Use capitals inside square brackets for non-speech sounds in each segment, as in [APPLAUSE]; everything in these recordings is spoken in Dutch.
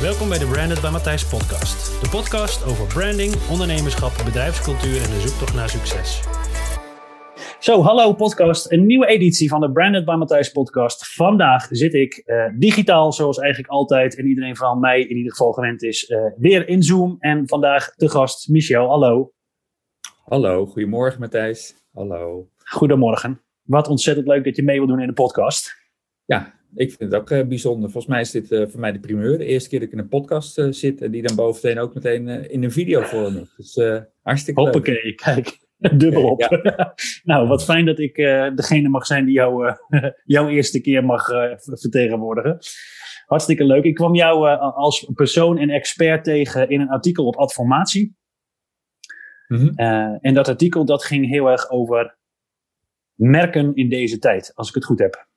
Welkom bij de Branded bij Matthijs podcast. De podcast over branding, ondernemerschap, bedrijfscultuur en de zoektocht naar succes. Zo, hallo podcast. Een nieuwe editie van de Branded by Matthijs podcast. Vandaag zit ik eh, digitaal, zoals eigenlijk altijd en iedereen van mij in ieder geval gewend is, eh, weer in Zoom. En vandaag de gast Michel. Hallo. Hallo, goedemorgen Matthijs. Hallo. Goedemorgen. Wat ontzettend leuk dat je mee wil doen in de podcast. Ja, ik vind het ook uh, bijzonder. Volgens mij is dit uh, voor mij de primeur. De eerste keer dat ik in een podcast uh, zit en die dan bovendien ook meteen in een video vormen. Dus hartstikke Hoppakee, leuk. [LAUGHS] kijk. Dubbel op. Ja. [LAUGHS] nou, wat fijn dat ik degene mag zijn die jou, [LAUGHS] jouw eerste keer mag vertegenwoordigen. Hartstikke leuk. Ik kwam jou als persoon en expert tegen in een artikel op Adformatie. Mm -hmm. en dat artikel dat ging heel erg over merken in deze tijd, als ik het goed heb.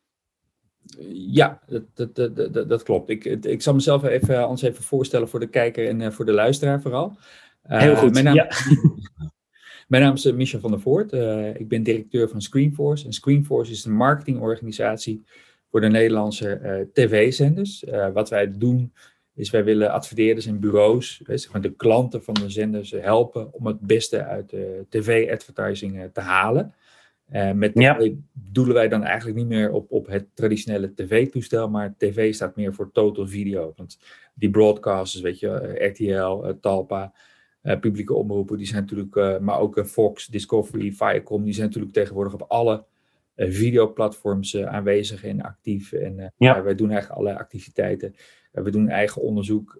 Ja, dat, dat, dat, dat klopt. Ik, ik zal mezelf even, ons even voorstellen voor de kijker en uh, voor de luisteraar vooral. Uh, Heel goed, mijn naam, ja. [LAUGHS] mijn naam is Michel van der Voort. ik ben directeur van Screenforce. En Screenforce is een marketingorganisatie voor de Nederlandse tv-zenders. wat wij doen is wij willen adverteerders en bureaus, zeg maar de klanten van de zenders helpen om het beste uit de tv-advertising te halen. Uh, met ja. doelen wij dan eigenlijk niet meer op, op het traditionele tv-toestel, maar tv staat meer voor total video. Want die broadcasters, weet je, uh, RTL, uh, Talpa, publieke omroepen, die zijn natuurlijk, maar ook Fox, Discovery, Viacom, die zijn natuurlijk tegenwoordig op alle videoplatforms aanwezig en actief. En ja. wij doen eigenlijk allerlei activiteiten. we doen eigen onderzoek,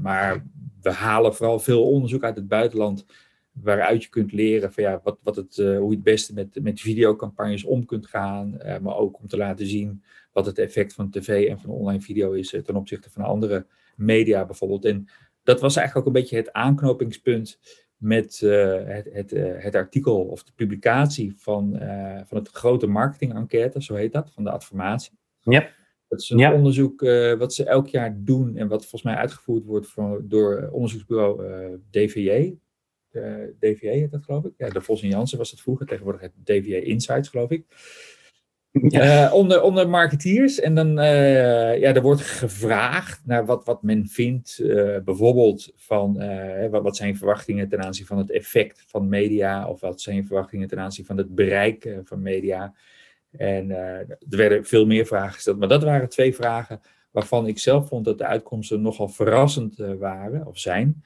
maar we halen vooral veel onderzoek uit het buitenland waaruit je kunt leren van ja, wat, wat het, uh, hoe je het beste met, met videocampagnes om kunt gaan. Uh, maar ook om te laten zien wat het effect van tv en van online video is uh, ten opzichte van andere media bijvoorbeeld. En dat was eigenlijk ook een beetje het aanknopingspunt met het, het, het artikel of de publicatie van, van het grote marketing-enquête, zo heet dat, van de adformatie. Ja. Dat is een ja. onderzoek wat ze elk jaar doen en wat volgens mij uitgevoerd wordt voor, door onderzoeksbureau DVJ, de DVA heet dat geloof ik. Ja, de Vos en Jansen was het vroeger, tegenwoordig het DVA Insights geloof ik. [LAUGHS] Ja. Uh, onder, onder marketeers. En dan, uh, ja, er wordt gevraagd naar wat, wat men vindt, uh, bijvoorbeeld van wat, wat zijn verwachtingen ten aanzien van het effect van media, of wat zijn verwachtingen ten aanzien van het bereik van media. En er werden veel meer vragen gesteld, maar dat waren twee vragen waarvan ik zelf vond dat de uitkomsten nogal verrassend waren, of zijn.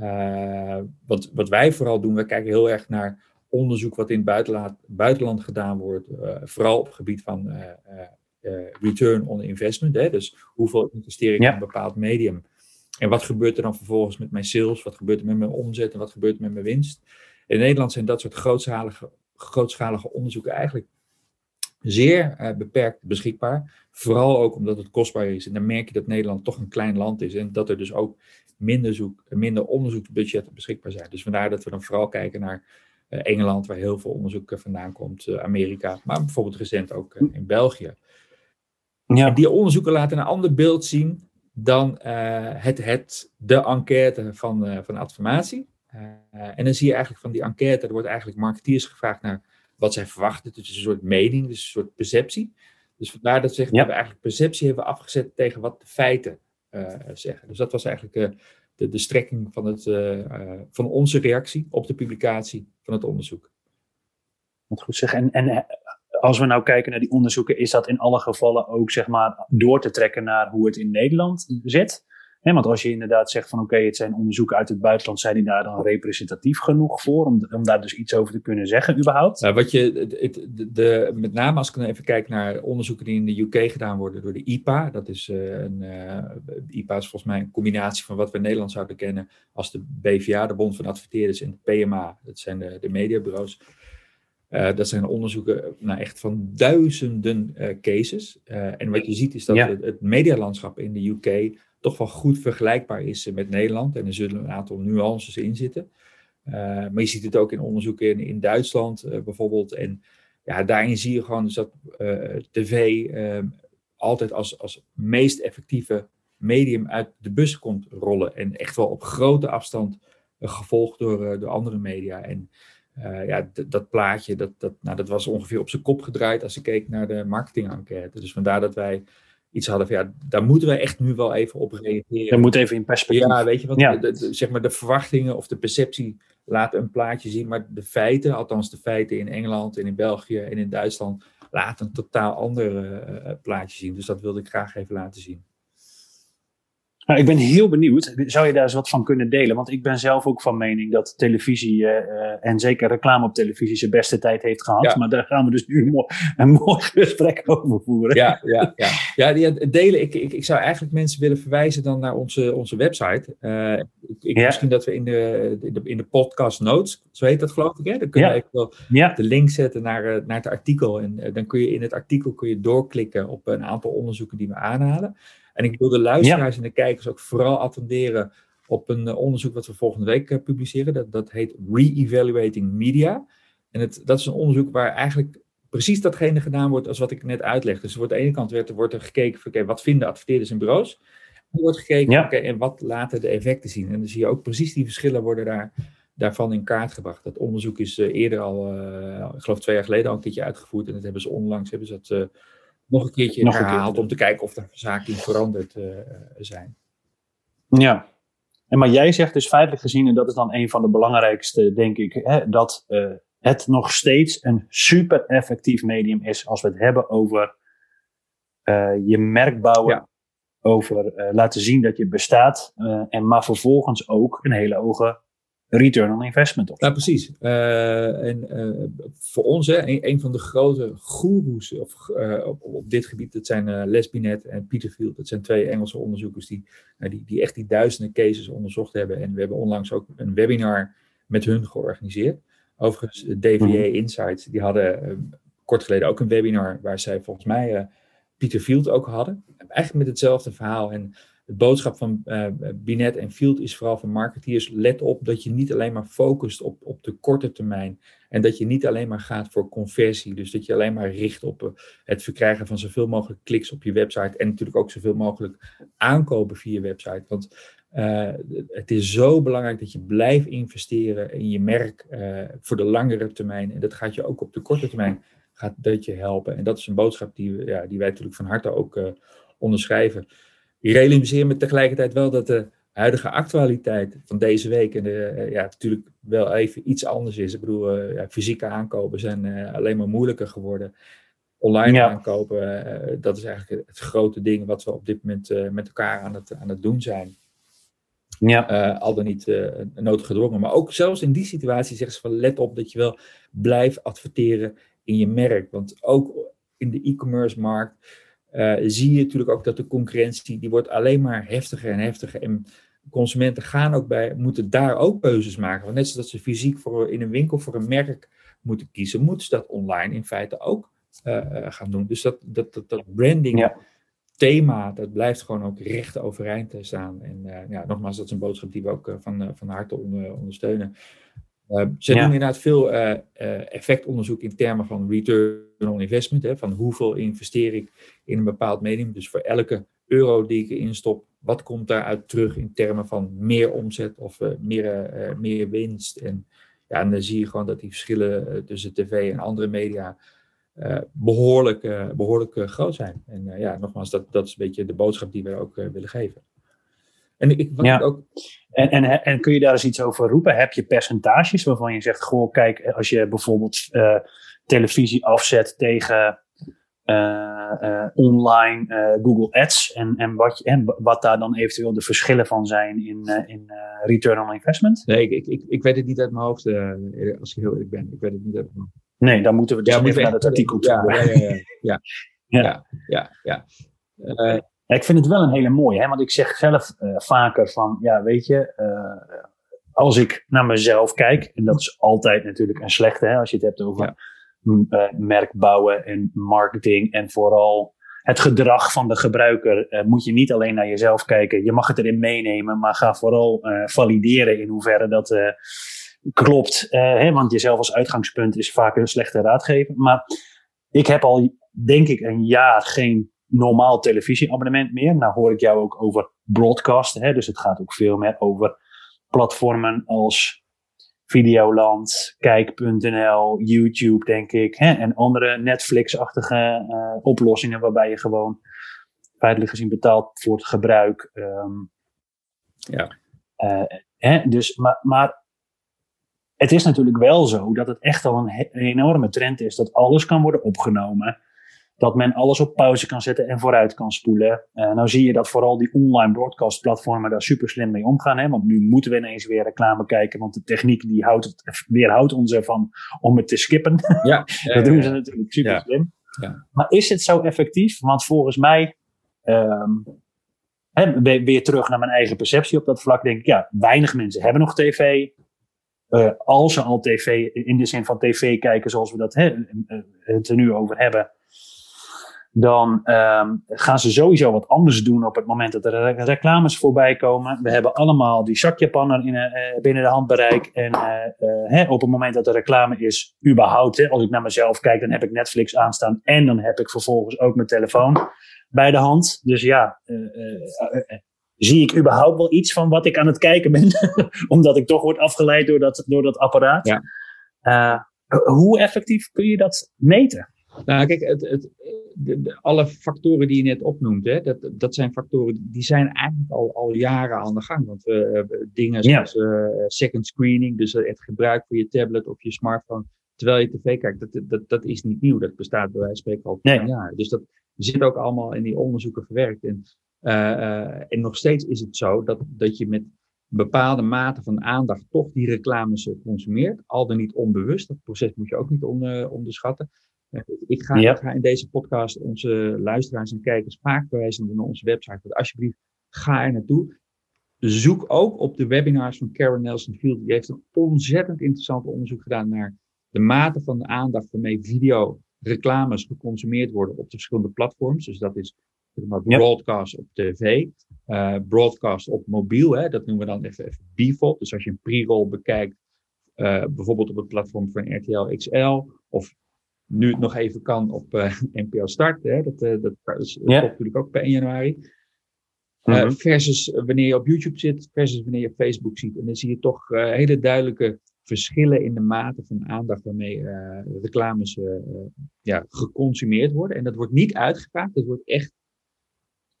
Uh, wat, wat wij vooral doen, we kijken heel erg naar onderzoek wat in het buitenland, buitenland gedaan wordt, uh, vooral op het gebied van uh, return on investment. Hè? Dus hoeveel investeer ik ja. in een bepaald medium? En wat gebeurt er dan vervolgens met mijn sales? Wat gebeurt er met mijn omzet en wat gebeurt er met mijn winst? In Nederland zijn dat soort grootschalige, grootschalige onderzoeken eigenlijk zeer beperkt beschikbaar. Vooral ook omdat het kostbaar is. En dan merk je dat Nederland toch een klein land is. En dat er dus ook minder, zoek, minder onderzoeksbudgetten beschikbaar zijn. Dus vandaar dat we dan vooral kijken naar uh, Engeland, waar heel veel onderzoek vandaan komt, uh, Amerika, maar bijvoorbeeld recent ook in België. Ja. En die onderzoeken laten een ander beeld zien dan het, het, de enquête van, van Adformatie. en dan zie je eigenlijk van die enquête, er wordt eigenlijk marketeers gevraagd naar wat zij verwachten. Dus een soort mening, dus een soort perceptie. Dus vandaar dat ze zeggen, ja. we eigenlijk perceptie hebben afgezet tegen wat de feiten uh, zeggen. Dus dat was eigenlijk uh, de, de strekking van, het, uh, van onze reactie op de publicatie van het onderzoek. Moet goed zeggen. En, en als we nou kijken naar die onderzoeken, is dat in alle gevallen ook zeg maar door te trekken naar hoe het in Nederland zit? Want als je inderdaad zegt van oké, okay, het zijn onderzoeken uit het buitenland, zijn die daar dan representatief genoeg voor om, om daar dus iets over te kunnen zeggen überhaupt? Nou, wat je, de, met name als ik dan even kijk naar onderzoeken die in de UK gedaan worden door de IPA, dat is uh, een, uh, IPA is volgens mij een combinatie van wat we in Nederland zouden kennen als de BVA, de Bond van Adverteerders, en de PMA, dat zijn de, de mediabureaus. Uh, dat zijn onderzoeken nou, echt van duizenden cases. en wat je ziet is dat ja. het, het medialandschap in de UK toch wel goed vergelijkbaar is met Nederland. En er zullen een aantal nuances in zitten. Uh, maar je ziet het ook in onderzoeken in, in Duitsland uh, bijvoorbeeld. En ja, daarin zie je gewoon dus dat tv ehm, altijd als, als meest effectieve medium uit de bus komt rollen. En echt wel op grote afstand gevolgd door, door andere media. En ja, dat plaatje, dat, dat, nou, dat was ongeveer op zijn kop gedraaid als ik keek naar de marketing enquête. Dus vandaar dat wij iets hadden van ja, daar moeten we echt nu wel even op reageren. Dat moet even in perspectief. Ja, weet je wat, ja. de, zeg maar de verwachtingen of de perceptie laten een plaatje zien, maar de feiten, althans de feiten in Engeland en in België en in Duitsland, laten een totaal ander uh, plaatje zien. Dus dat wilde ik graag even laten zien. Nou, ik ben heel benieuwd. Zou je daar eens wat van kunnen delen? Want ik ben zelf ook van mening dat televisie uh, en zeker reclame op televisie zijn beste tijd heeft gehad. Maar daar gaan we dus nu een mooi, een [LAUGHS] mooi gesprek over voeren. Ja, ja, ja. ja die, delen. Ik, ik, ik zou eigenlijk mensen willen verwijzen dan naar onze, onze website. Uh, ik, ja. Misschien dat we in de, in de, in de podcast notes, zo heet dat geloof ik, hè? dan kun je ja. even wel ja. de link zetten naar, naar het artikel. En dan kun je in het artikel kun je doorklikken op een aantal onderzoeken die we aanhalen. En ik wil de luisteraars en de kijkers ook vooral attenderen op een eh, onderzoek wat we volgende week uh, publiceren. Dat, dat heet Re-Evaluating Media. En het, dat is een onderzoek waar eigenlijk precies datgene gedaan wordt als wat ik net uitleg. Dus wordt aan de ene kant wordt, wordt er gekeken van oké, wat vinden adverteerders en bureaus? Er wordt gekeken ja. oké, en wat laten de effecten zien? En dan zie je ook precies die verschillen worden daar, daarvan in kaart gebracht. Dat onderzoek is uh, eerder al, uh, ik geloof twee jaar geleden al een keertje uitgevoerd. En dat hebben ze onlangs hebben ze dat nog een keertje nog herhaald om te kijken of er zaken veranderd uh, zijn. Ja, en maar jij zegt dus feitelijk gezien, en dat is dan een van de belangrijkste, denk ik, hè, dat uh, het nog steeds een super effectief medium is als we het hebben over uh, je merk bouwen, ja. over laten zien dat je bestaat, en maar vervolgens ook een hele hoge return on investment op. Ja, precies. Uh, en uh, voor ons, hè, een, een, van de grote goeroes of, uh, op, op, dit gebied, dat zijn Les Binet en Peterfield. Dat zijn twee Engelse onderzoekers die, die, die echt die duizenden cases onderzocht hebben. En we hebben onlangs ook een webinar met hun georganiseerd. Overigens, DVA mm -hmm. Insights, die hadden kort geleden ook een webinar waar zij volgens mij Peter Field ook hadden. Eigenlijk met hetzelfde verhaal. En de boodschap van uh, Binet en Field is vooral van marketeers: let op dat je niet alleen maar focust op, op de korte termijn. En dat je niet alleen maar gaat voor conversie. Dus dat je alleen maar richt op uh, het verkrijgen van zoveel mogelijk kliks op je website. En natuurlijk ook zoveel mogelijk aankopen via je website. Want uh, het is zo belangrijk dat je blijft investeren in je merk voor de langere termijn. En dat gaat je ook op de korte termijn gaat dat je helpen. En dat is een boodschap die, ja, die wij natuurlijk van harte ook onderschrijven. Ik realiseer me tegelijkertijd wel dat de huidige actualiteit van deze week en de, eh, ja, natuurlijk wel even iets anders is. Ik bedoel, uh, ja, fysieke aankopen zijn uh, alleen maar moeilijker geworden. Online ja. aankopen, uh, dat is eigenlijk het grote ding wat we op dit moment met elkaar aan het, aan het doen zijn. Ja. al dan niet noodgedwongen. Maar ook zelfs in die situatie zeggen ze van let op dat je wel blijft adverteren in je merk. Want ook in de e-commerce markt uh, zie je natuurlijk ook dat de concurrentie, die wordt alleen maar heftiger en heftiger. En consumenten gaan ook bij, moeten daar ook keuzes maken. Want net zoals ze fysiek voor, in een winkel voor een merk moeten kiezen, moeten ze dat online in feite ook uh, gaan doen. Dus dat, dat, dat, dat branding ja. thema, dat blijft gewoon ook recht overeind staan. En uh, ja, nogmaals, dat is een boodschap die we ook van, van harte onder, ondersteunen. Uh, ze ja. doen inderdaad veel uh, uh, effectonderzoek in termen van return on investment. Hè, van hoeveel investeer ik in een bepaald medium. Dus voor elke euro die ik erin stop, wat komt daaruit terug in termen van meer omzet of meer, meer winst. En, ja, en dan zie je gewoon dat die verschillen tussen tv en andere media behoorlijk, behoorlijk groot zijn. En ja, nogmaals, dat, dat is een beetje de boodschap die we ook willen geven. En, ik, wat ja. ook... en, en, en kun je daar eens iets over roepen? Heb je percentages waarvan je zegt, goh, kijk, als je bijvoorbeeld uh, televisie afzet tegen uh, uh, online Google Ads en, en, wat je, en wat daar dan eventueel de verschillen van zijn in, in return on investment? Nee, ik, ik, ik weet het niet uit mijn hoofd, als ik heel eerlijk ben. Ik weet het niet uit mijn hoofd. Nee, dan moeten we dus ja, even naar het artikel toe. [LAUGHS] Ja, ja, ja. ja, ja. ja, ja, ja. Ja, ik vind het wel een hele mooie, hè? want ik zeg zelf uh, vaker van, ja, weet je, uh, als ik naar mezelf kijk, en dat is altijd natuurlijk een slechte, hè, als je het hebt over ja. uh, merk bouwen en marketing en vooral het gedrag van de gebruiker, moet je niet alleen naar jezelf kijken. Je mag het erin meenemen, maar ga vooral valideren in hoeverre dat klopt. hè, want jezelf als uitgangspunt is vaak een slechte raadgever. Maar ik heb al, denk ik, een jaar geen normaal televisieabonnement meer. Nou hoor ik jou ook over broadcast. Hè? Dus het gaat ook veel meer over platformen als Videoland, Kijk.nl, YouTube, denk ik. Hè? En andere Netflix-achtige uh, oplossingen waarbij je gewoon feitelijk gezien betaald voor het gebruik. Ehm, ja. hè, dus, maar, maar het is natuurlijk wel zo dat het echt al een, enorme trend is dat alles kan worden opgenomen. Dat men alles op pauze kan zetten en vooruit kan spoelen. Uh, nou zie je dat vooral die online broadcast platformen daar super slim mee omgaan. Hè? Want nu moeten we ineens weer reclame kijken. Want de techniek die houdt het, weerhoudt ons ervan om het te skippen. [LAUGHS] [LAUGHS] Ja, dat doen ze natuurlijk super slim. Ja. Maar is het zo effectief? Want volgens mij, um, weer terug naar mijn eigen perceptie op dat vlak, denk ik, ja, weinig mensen hebben nog tv. Uh, als ze al tv, in de zin van tv kijken zoals we dat hè, het er nu over hebben, dan um, gaan ze sowieso wat anders doen op het moment dat er reclames voorbij komen. We hebben allemaal die zakjepannen in, uh, binnen de handbereik. En uh, hè, op het moment dat er reclame is, überhaupt, hè, als ik naar mezelf kijk, dan heb ik Netflix aanstaan en dan heb ik vervolgens ook mijn telefoon bij de hand. Dus ja, zie ik überhaupt wel iets van wat ik aan het kijken ben? [LAUGHS] Omdat ik toch word afgeleid door dat, door dat apparaat. Ja. Hoe effectief kun je dat meten? Nou, kijk, het, het, de, alle factoren die je net opnoemt, hè, dat, dat zijn factoren die zijn eigenlijk al, al jaren aan de gang. Want we uh, dingen zoals uh, second screening, dus het gebruik van je tablet of je smartphone terwijl je tv kijkt, dat, dat, dat is niet nieuw. Dat bestaat bij wijze van spreken al tien jaar. Dus dat zit ook allemaal in die onderzoeken verwerkt. En uh, en nog steeds is het zo dat, dat je met bepaalde mate van aandacht toch die reclames consumeert. Al dan niet onbewust. Dat proces moet je ook niet on, onderschatten. Ik ga, ik ga, in deze podcast onze luisteraars en kijkers vaak verwijzen naar onze website. Dus alsjeblieft, ga er naartoe. Zoek ook op de webinars van Karen Nelson Field. Die heeft een ontzettend interessant onderzoek gedaan naar de mate van de aandacht waarmee video reclames geconsumeerd worden op de verschillende platforms. Dus dat is broadcast op tv, uh, broadcast op mobiel, hè, dat noemen we dan even, even default. Dus als je een pre-roll bekijkt, uh, bijvoorbeeld op het platform van RTL XL, of nu het nog even kan op [LAUGHS] uh, NPO Start, hè, dat, dat, dat is natuurlijk ook per 1 januari. Uh, versus wanneer je op YouTube zit, versus wanneer je op Facebook ziet. En dan zie je toch uh, hele duidelijke verschillen in de mate van aandacht waarmee uh, reclames ja, geconsumeerd worden. En dat wordt niet uitgepraat, dat wordt echt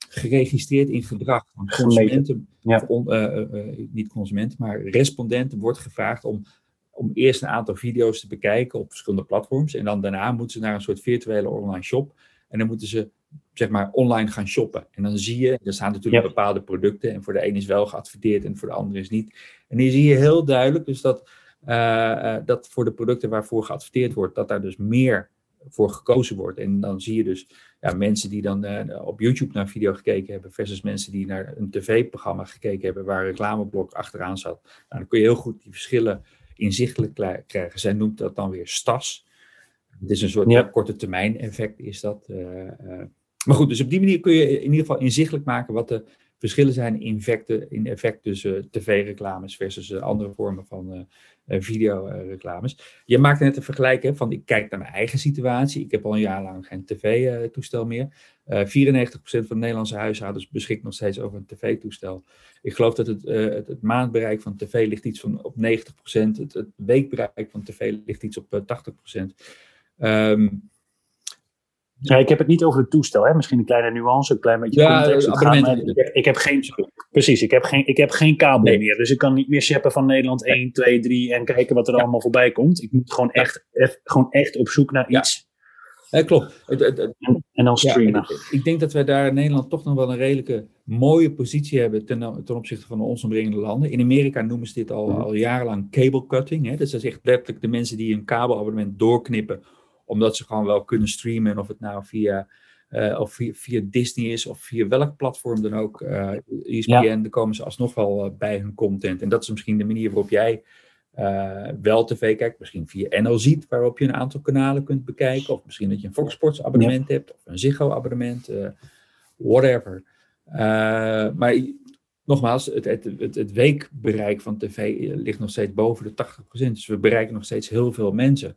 geregistreerd in gedrag. Van consumenten, ja. uh, niet consumenten, maar respondenten wordt gevraagd om, om eerst een aantal video's te bekijken op verschillende platforms. En dan daarna moeten ze naar een soort virtuele online shop. En dan moeten ze zeg maar online gaan shoppen. En dan zie je, er staan natuurlijk bepaalde producten. En voor de een is wel geadverteerd en voor de ander is niet. En hier zie je heel duidelijk dus dat, uh, dat voor de producten waarvoor geadverteerd wordt, dat daar dus meer voor gekozen wordt. En dan zie je dus ja, mensen die dan uh, op YouTube naar een video gekeken hebben, versus mensen die naar een tv-programma gekeken hebben waar een reclameblok achteraan zat. Nou, dan kun je heel goed die verschillen inzichtelijk krijgen. Zij noemt dat dan weer STAS. Het is een soort korte termijn effect, is dat. Uh, uh, maar goed, dus op die manier kun je in ieder geval inzichtelijk maken wat de verschillen zijn in, in effect tussen tv-reclames versus andere vormen van uh, videoreclames. Je maakt net een vergelijking van ik kijk naar mijn eigen situatie. Ik heb al een jaar lang geen tv-toestel meer. Uh, eh, 94% van de Nederlandse huishoudens beschikt nog steeds over een tv-toestel. Ik geloof dat het, het, het, maandbereik van tv ligt iets van op 90%. Het, het weekbereik van tv ligt iets op 80%. Um, ja, ik heb het niet over het toestel, hè? misschien een kleine nuance, een klein beetje ja, context. ik, heb, ik heb geen, precies, ik heb geen, ik heb geen kabel meer. Dus ik kan niet meer shappen van Nederland 1, 2, 3 en kijken wat er allemaal voorbij komt. Ik moet gewoon echt, echt, gewoon echt op zoek naar iets. Ja, klopt. En, dan streamen. ik denk dat wij daar in Nederland toch nog wel een redelijke mooie positie hebben ten, ten opzichte van de ons omringende landen. In Amerika noemen ze dit al, mhm. al jarenlang cable cutting. Hè? Dus dat is echt letterlijk de mensen die een kabelabonnement doorknippen omdat ze gewoon wel kunnen streamen. Of het nou via, uh, of via, via, Disney is of via welk platform dan ook. Uh, eh, ESPN, ja. dan komen ze alsnog wel uh, bij hun content. En dat is misschien de manier waarop jij wel tv kijkt. Misschien via NL Ziet, waarop je een aantal kanalen kunt bekijken. Of misschien dat je een Fox Sports abonnement hebt. Of een Ziggo abonnement. whatever. maar nogmaals, het, het, het, het, weekbereik van tv ligt nog steeds boven de 80%. Dus we bereiken nog steeds heel veel mensen.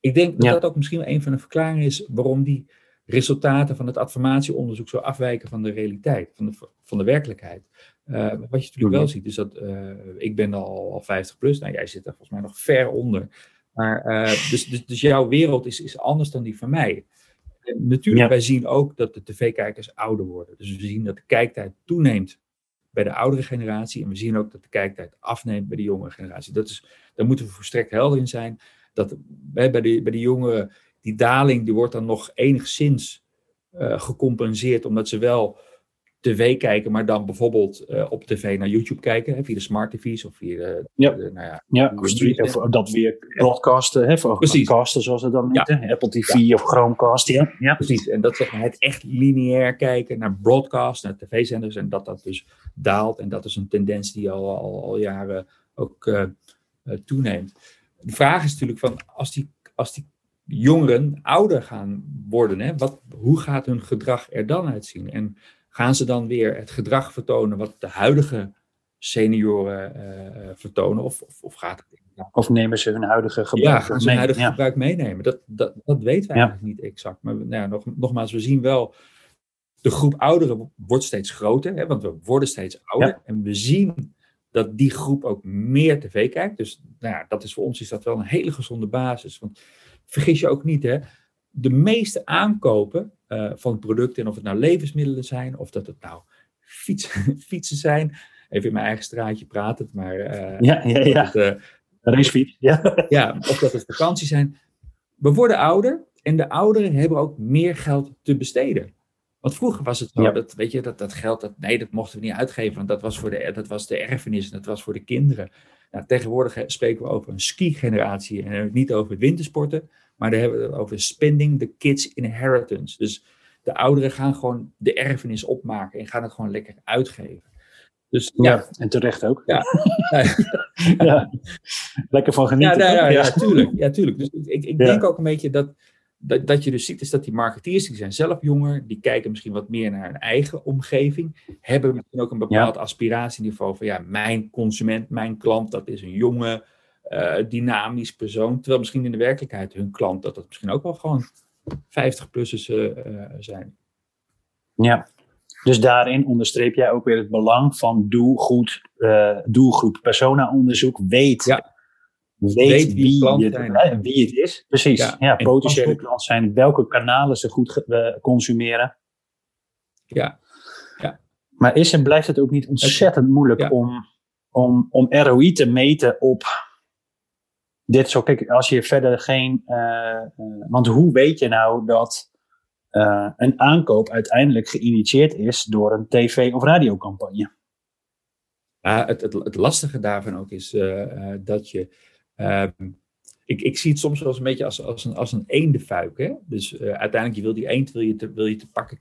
Ik denk dat dat ook misschien een van de verklaringen is waarom die resultaten van het affirmatieonderzoek zo afwijken van de realiteit, van de, van de werkelijkheid. Uh, wat je natuurlijk wel ziet, is dat uh, ik ben al, al 50 plus, nou jij zit er volgens mij nog ver onder. Maar uh, dus, dus, dus jouw wereld is, is anders dan die van mij. natuurlijk, wij zien ook dat de tv-kijkers ouder worden. Dus we zien dat de kijktijd toeneemt bij de oudere generatie. En we zien ook dat de kijktijd afneemt bij de jongere generatie. Dat is, daar moeten we volstrekt helder in zijn. Dat bij, bij, de, bij de jongeren, die daling, die wordt dan nog enigszins uh, gecompenseerd. Omdat ze wel tv kijken, maar dan bijvoorbeeld uh, op tv naar YouTube kijken, hè, via de smart tv's of via de, ja. de nou ja, ja of dat weer broadcasten, hè, of Precies. casten zoals het dan heet, ja. Apple TV ja. of Chromecast, ja. ja. Precies, en dat zeg maar het echt lineair kijken naar broadcast, naar tv-zenders en dat dat dus daalt en dat is een tendens die al, al, al jaren ook uh, toeneemt. De vraag is natuurlijk van, als die, als die jongeren ouder gaan worden, hè, wat, hoe gaat hun gedrag er dan uitzien? En gaan ze dan weer het gedrag vertonen wat de huidige senioren uh, vertonen? Of, of, of, gaat het. Of nemen ze hun huidige gebruik Ja, gaan ze hun huidige ja. gebruik meenemen? Dat, dat, dat weten we ja. eigenlijk niet exact. Maar nou ja, nog, nogmaals, we zien wel. De groep ouderen wordt steeds groter, hè, want we worden steeds ouder. En we zien dat die groep ook meer tv kijkt. Dus nou ja, dat is voor ons is dat wel een hele gezonde basis. Want vergis je ook niet, hè, de meeste aankopen uh, van producten, en of het nou levensmiddelen zijn, of dat het nou fietsen, [LAUGHS] fietsen zijn. Even in mijn eigen straatje praten, maar. Uh, ja, ja, ja. Het, uh, Racefiets, ja. ja, of dat het [LAUGHS] vakantie zijn. We worden ouder en de ouderen hebben ook meer geld te besteden. Want vroeger was het zo, ja. dat, weet je, dat, dat geld, dat, nee, dat mochten we niet uitgeven, want dat was, voor de, dat was de erfenis en dat was voor de kinderen. Nou, tegenwoordig spreken we over een ski-generatie en hebben het niet over wintersporten, maar daar hebben we het over spending the kids inheritance. Dus de ouderen gaan gewoon de erfenis opmaken en gaan het gewoon lekker uitgeven. Dus, ja, ja en terecht ook. Ja. [LAUGHS] ja. Lekker van genieten. Ja, ja, ja, ja, tuurlijk. Ja, tuurlijk. Dus ik, ik denk ook een beetje dat, dat, dat je dus ziet, is dat die marketeers, die zijn zelf jonger, die kijken misschien wat meer naar hun eigen omgeving, hebben misschien ook een bepaald aspiratieniveau van, ja, mijn consument, mijn klant, dat is een jonge, uh, dynamisch persoon. Terwijl misschien in de werkelijkheid hun klant, dat dat misschien ook wel gewoon 50-plussers uh, uh, zijn. Ja, dus daarin onderstreep jij ook weer het belang van doe goed, uh, doelgroep persona-onderzoek. Weet, ja. Weet, weet wie, wie, je, zijn. wie het is. Precies. Ja, ja potentiële klant zijn. Welke kanalen ze goed uh, consumeren. Ja. ja. Maar is en blijft het ook niet ontzettend moeilijk ja. om, om, om ROI te meten op dit zo? Kijk, als je verder geen. Uh, want hoe weet je nou dat uh, een aankoop uiteindelijk geïnitieerd is door een tv- of radiocampagne. Ja, het, het, het lastige daarvan ook is uh, uh, dat je. Ik, ik zie het soms wel eens een beetje als, als een, als een eendenfuik. Hè? Dus uiteindelijk je wil die eend wil je te, wil je te pakken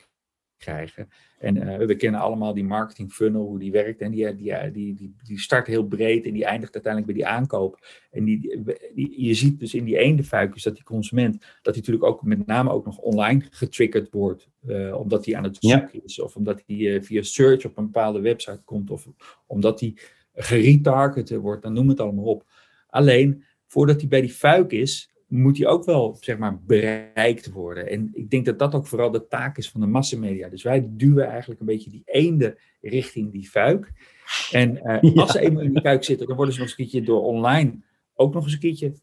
krijgen. En we kennen allemaal die marketing funnel, hoe die werkt. En die, die, die, die, die start heel breed en die eindigt uiteindelijk bij die aankoop. En die, die, je ziet dus in die eendenfuikjes dat die consument, dat hij natuurlijk ook met name ook nog online getriggerd wordt. Uh, omdat hij aan het zoeken ja. is. Of omdat hij uh, via search op een bepaalde website komt. Of omdat hij geretarget wordt. Dan noem het allemaal op. Alleen, voordat hij bij die fuik is, moet die ook wel, zeg maar, bereikt worden. En ik denk dat dat ook vooral de taak is van de massamedia. Dus wij duwen eigenlijk een beetje die eenden richting die fuik. En uh, [LAUGHS] ja. als ze eenmaal in die fuik zitten, dan worden ze nog eens een keertje door online ook nog eens een keertje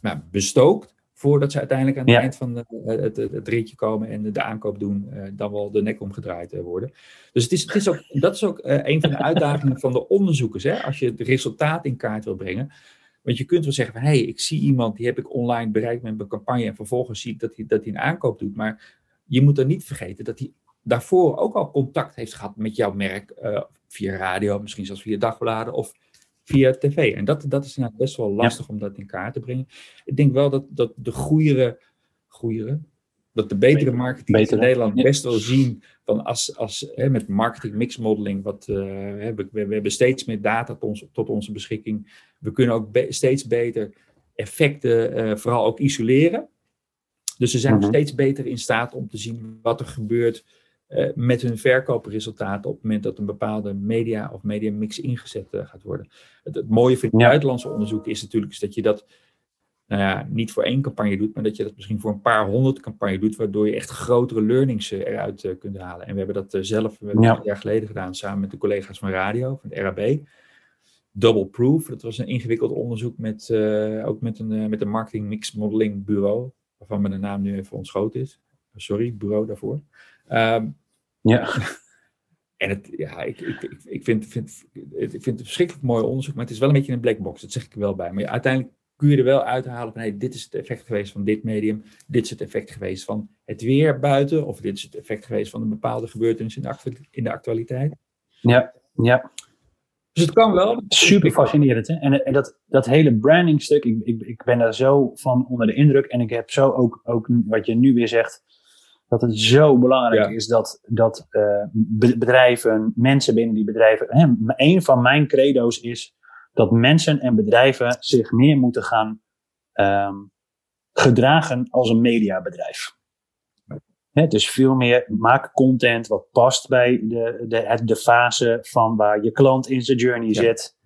nou, bestookt. Voordat ze uiteindelijk aan het ja. eind van de, het, het, het, ritje komen en de, de aankoop doen, uh, dan wel de nek omgedraaid uh, worden. Dus het is, het is ook, dat is ook een van de uitdagingen van de onderzoekers. Hè? Als je het resultaat in kaart wil brengen, want je kunt wel zeggen van, hé, hey, ik zie iemand, die heb ik online bereikt met mijn campagne en vervolgens zie ik dat hij, dat hij een aankoop doet. Maar je moet dan niet vergeten dat hij daarvoor ook al contact heeft gehad met jouw merk uh, via radio, misschien zelfs via dagbladen of via tv. En dat, dat is nou best wel lastig ja. om dat in kaart te brengen. Ik denk wel dat, dat de goeiere, goeiere, dat de betere marketing in Nederland best wel zien van als, als hè, met marketing mix modeling, wat, uh, we, we, hebben steeds meer data tot, ons, tot onze beschikking. We kunnen ook be steeds beter effecten uh, vooral ook isoleren. Dus ze zijn -huh. steeds beter in staat om te zien wat er gebeurt uh, met hun verkoopresultaten op het moment dat een bepaalde media of media mix ingezet gaat worden. Het, het mooie van het ja. buitenlandse onderzoek is natuurlijk is dat je dat nou ja, niet voor één campagne doet, maar dat je dat misschien voor een paar honderd campagne doet, waardoor je echt grotere learnings uh, eruit uh, kunt halen. En we hebben dat uh, zelf ja. een jaar geleden gedaan, samen met de collega's van Radio, van het RAB. Double Proof, dat was een ingewikkeld onderzoek met, ook met een, met een marketing mix modeling bureau, waarvan me de naam nu even ontschoten is. sorry, bureau daarvoor. Ehm, ja. [LAUGHS] En het, ja, ik, ik, ik, vind, vind, ik vind het verschrikkelijk mooi onderzoek, maar het is wel een beetje een black box, dat zeg ik er wel bij. Maar uiteindelijk kun je er wel uithalen van, hey, dit is het effect geweest van dit medium, dit is het effect geweest van het weer buiten, of dit is het effect geweest van een bepaalde gebeurtenis in de, in de actualiteit. Ja, ja. Dus het kan wel. Super fascinerend. Hè? En, en dat, dat hele branding stuk, ik, ik, ik ben daar zo van onder de indruk. En ik heb zo ook, ook wat je nu weer zegt, dat het zo belangrijk is dat, dat uh, bedrijven, mensen binnen die bedrijven. Hè, een van mijn credo's is dat mensen en bedrijven zich meer moeten gaan um, gedragen als een mediabedrijf. He, dus veel meer maak content wat past bij de, de, de fase van waar je klant in zijn journey zit.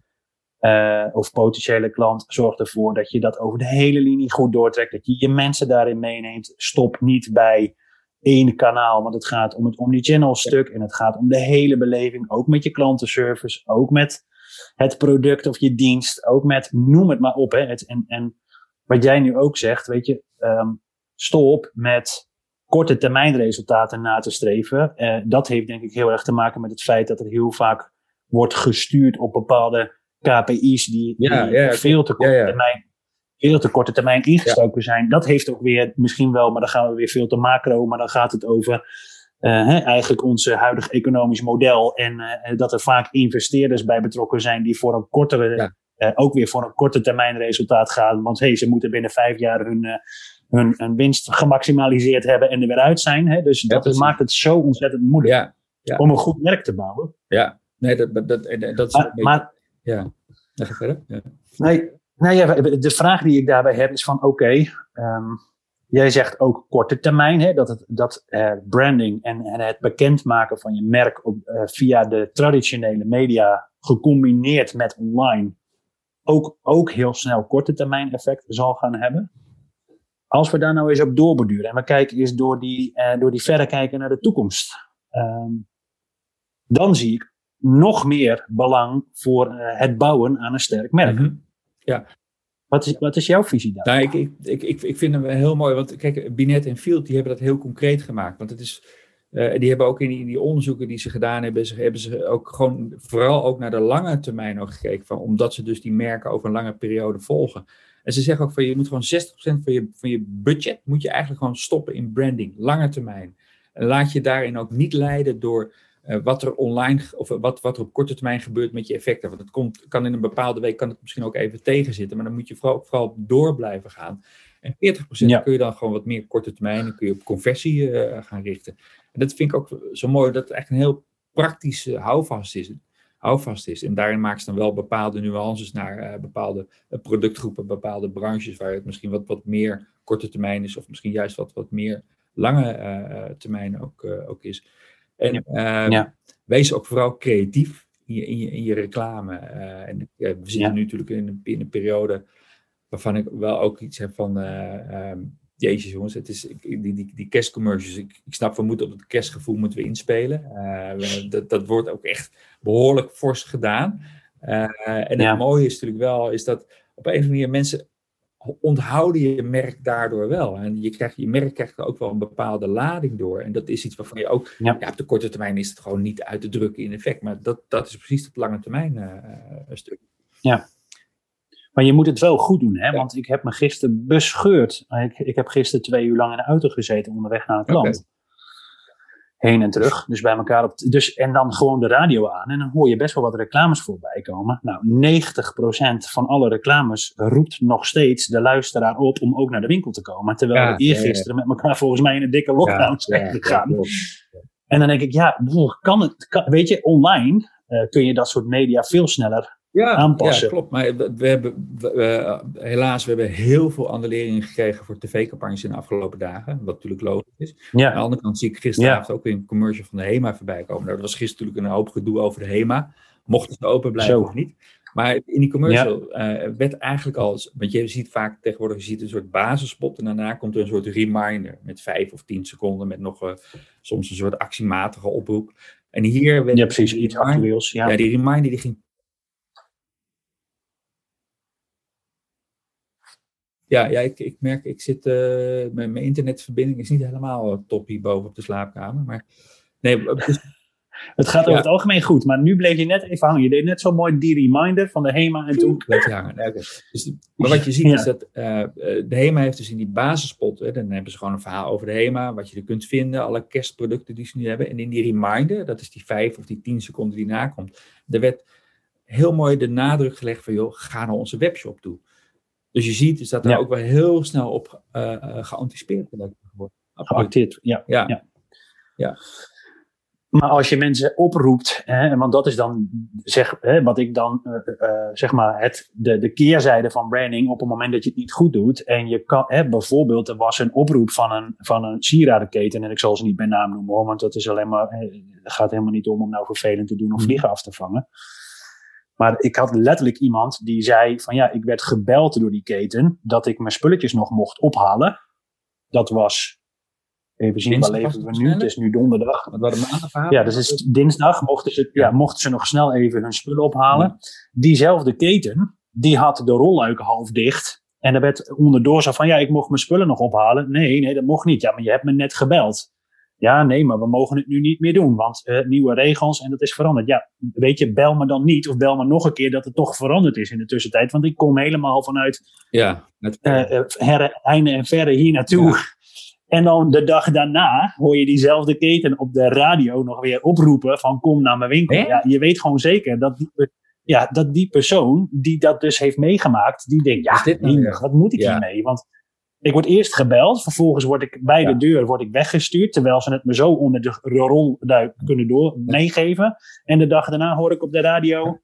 Uh, of potentiële klant. Zorg ervoor dat je dat over de hele linie goed doortrekt. Dat je je mensen daarin meeneemt. Stop niet bij één kanaal, want het gaat om het omnichannel stuk. En het gaat om de hele beleving. Ook met je klantenservice. Ook met het product of je dienst. Ook met, noem het maar op. Hè. Het, en, en wat jij nu ook zegt, weet je, um, stop met korte termijn resultaten na te streven. Uh, dat heeft denk ik heel erg te maken met het feit dat er heel vaak wordt gestuurd op bepaalde KPI's die, ja, die ja, veel, te korte termijn, veel te korte termijn ingestoken zijn. Dat heeft ook weer misschien wel, maar dan gaan we weer veel te macro, maar dan gaat het over hè, eigenlijk ons huidige economisch model. En uh, dat er vaak investeerders bij betrokken zijn die voor een kortere, ook weer voor een korte termijn resultaat gaan. Want hey, ze moeten binnen vijf jaar hun hun, hun winst gemaximaliseerd hebben en er weer uit zijn. Hè? Dus dat maakt het zo ontzettend moeilijk om een goed merk te bouwen. Ja, nee, dat, dat, dat, dat is maar, maar, ja. ga verder. Ja. Nee, nee ja, de vraag die ik daarbij heb is van oké, okay, um, jij zegt ook korte termijn, hè, dat, het, dat uh, branding en, het bekendmaken van je merk uh, via de traditionele media gecombineerd met online ook, ook heel snel korte termijn effect zal gaan hebben. Als we daar nou eens op doorborduren en we kijken eens door die, uh, door die verrekijken naar de toekomst, um, dan zie ik nog meer belang voor het bouwen aan een sterk merk. Mm Ja. Wat is, wat is jouw visie daar? Nou, ik, ik, ik, ik vind hem heel mooi, want kijk, Binet en Field die hebben dat heel concreet gemaakt. Want het is, uh, die hebben ook in die, die, onderzoeken die ze gedaan hebben, ze, hebben ze ook gewoon vooral ook naar de lange termijn ook gekeken. Van, omdat ze dus die merken over een lange periode volgen. En ze zeggen ook van je moet gewoon 60% van je, van je budget moet je eigenlijk gewoon stoppen in branding, lange termijn. En laat je daarin ook niet leiden door wat er online of wat, wat er op korte termijn gebeurt met je effecten. Want het komt, kan in een bepaalde week kan het misschien ook even tegenzitten, maar dan moet je vooral, vooral door blijven gaan. En 40% ja. kun je dan gewoon wat meer korte termijn, dan kun je op conversie uh, gaan richten. En dat vind ik ook zo mooi, dat het echt een heel praktische houvast is houvast is. En daarin maakt ze dan wel bepaalde nuances naar uh, bepaalde productgroepen, bepaalde branches waar het misschien wat, wat meer korte termijn is, of misschien juist wat, wat meer lange termijn ook, ook is. En ja. Ja. wees ook vooral creatief in je, in je, in je reclame. en we zitten nu natuurlijk in een, in een periode waarvan ik wel ook iets heb van. Um, Jezus jongens, het is, die, die, die kerstcommercials, ik, ik snap, we moeten op het kerstgevoel moeten we inspelen. Uh, dat, dat wordt ook echt behoorlijk fors gedaan. Uh, en het mooie is natuurlijk wel, is dat op een of andere manier mensen onthouden je merk daardoor wel. En je, krijgt, je merk krijgt er ook wel een bepaalde lading door. En dat is iets waarvan je ook, ja. ja op de korte termijn is het gewoon niet uit te drukken in effect. Maar dat, dat is precies het lange termijn uh, stuk. Ja, maar je moet het wel goed doen, hè? want ik heb me gisteren bescheurd. Ik, ik heb gisteren twee uur lang in de auto gezeten onderweg naar een klant. Heen en terug. Dus bij elkaar op. Dus, en dan gewoon de radio aan. En dan hoor je best wel wat reclames voorbij komen. Nou, 90% van alle reclames roept nog steeds de luisteraar op om ook naar de winkel te komen. Terwijl ja, we eergisteren ja, ja. met elkaar volgens mij in een dikke lockdown zijn gegaan. En dan denk ik, ja, kan het, kan, weet je, online uh, kun je dat soort media veel sneller ja, aanpassen. Ja, klopt. Maar we, hebben, we, helaas, we hebben heel veel annuleringen gekregen voor tv-campagnes in de afgelopen dagen. Wat natuurlijk logisch is. Ja. Aan de andere kant zie ik gisteravond ja. ook weer een commercial van de HEMA voorbij komen. Nou, dat was gisteren natuurlijk een hoop gedoe over de HEMA. Mochten ze open blijven Zo. of niet. Maar in die commercial ja. uh, werd eigenlijk al, want je ziet vaak tegenwoordig je ziet een soort basisspot en daarna komt er een soort reminder met vijf of tien seconden met nog uh, soms een soort actiematige oproep. En hier werd ja, precies, iets actueels. Ja. ja, die reminder die ging Ja, ja ik, ik merk, ik zit, mijn, mijn internetverbinding is niet helemaal top hier boven op de slaapkamer. Maar nee, dus [LAUGHS] het gaat over het algemeen goed, maar nu bleef je net even hangen. Je deed net zo mooi die reminder van de HEMA en toen... Bleef je hangen, okay. dus, Maar wat je ziet is dat uh, de HEMA heeft dus in die basispot, hè, dan hebben ze gewoon een verhaal over de HEMA, wat je er kunt vinden, alle kerstproducten die ze nu hebben. En in die reminder, dat is die vijf of die tien seconden die nakomt, er werd heel mooi de nadruk gelegd van, joh, ga naar onze webshop toe. Dus je ziet is dat er ook wel heel snel op uh, uh, geanticipeerd wordt. Geacteerd, ja. ja. ja. ja. Maar als je mensen oproept, hè, want dat is dan zeg, hè, wat ik dan uh, uh, zeg maar het, de, de keerzijde van branding op het moment dat je het niet goed doet. En je kan, hè, bijvoorbeeld, er was een oproep van een, van een sieradenketen, en ik zal ze niet bij naam noemen hoor, want dat is alleen maar, het gaat helemaal niet om om nou vervelend te doen of mhm. vliegen af te vangen. Maar ik had letterlijk iemand die zei van ja, ik werd gebeld door die keten dat ik mijn spulletjes nog mocht ophalen. Dat was Even zien, waar leven we nu? Het is nu donderdag. Ja, dus is dinsdag. Mochten ze, ja, mochten ze nog snel even hun spullen ophalen. Diezelfde keten, die had de rolluiken half dicht. En er werd onderdoor zo van, ja, ik mocht mijn spullen nog ophalen. Nee, nee, dat mocht niet. Ja, maar je hebt me net gebeld. Ja, nee, maar we mogen het nu niet meer doen, want uh, nieuwe regels en dat is veranderd. Ja, weet je, bel me dan niet of bel me nog een keer dat het toch veranderd is in de tussentijd. Want ik kom helemaal vanuit ja, uh, herre, einde en verre hier naartoe. En dan de dag daarna hoor je diezelfde keten op de radio nog weer oproepen van kom naar mijn winkel. Ja, je weet gewoon zeker dat die, ja, dat die persoon die dat dus heeft meegemaakt, die denkt, ja, dit nou wat moet ik hiermee? Want ik word eerst gebeld, vervolgens word ik bij de deur word ik weggestuurd, terwijl ze het me zo onder de rol kunnen door meegeven. En de dag daarna hoor ik op de radio,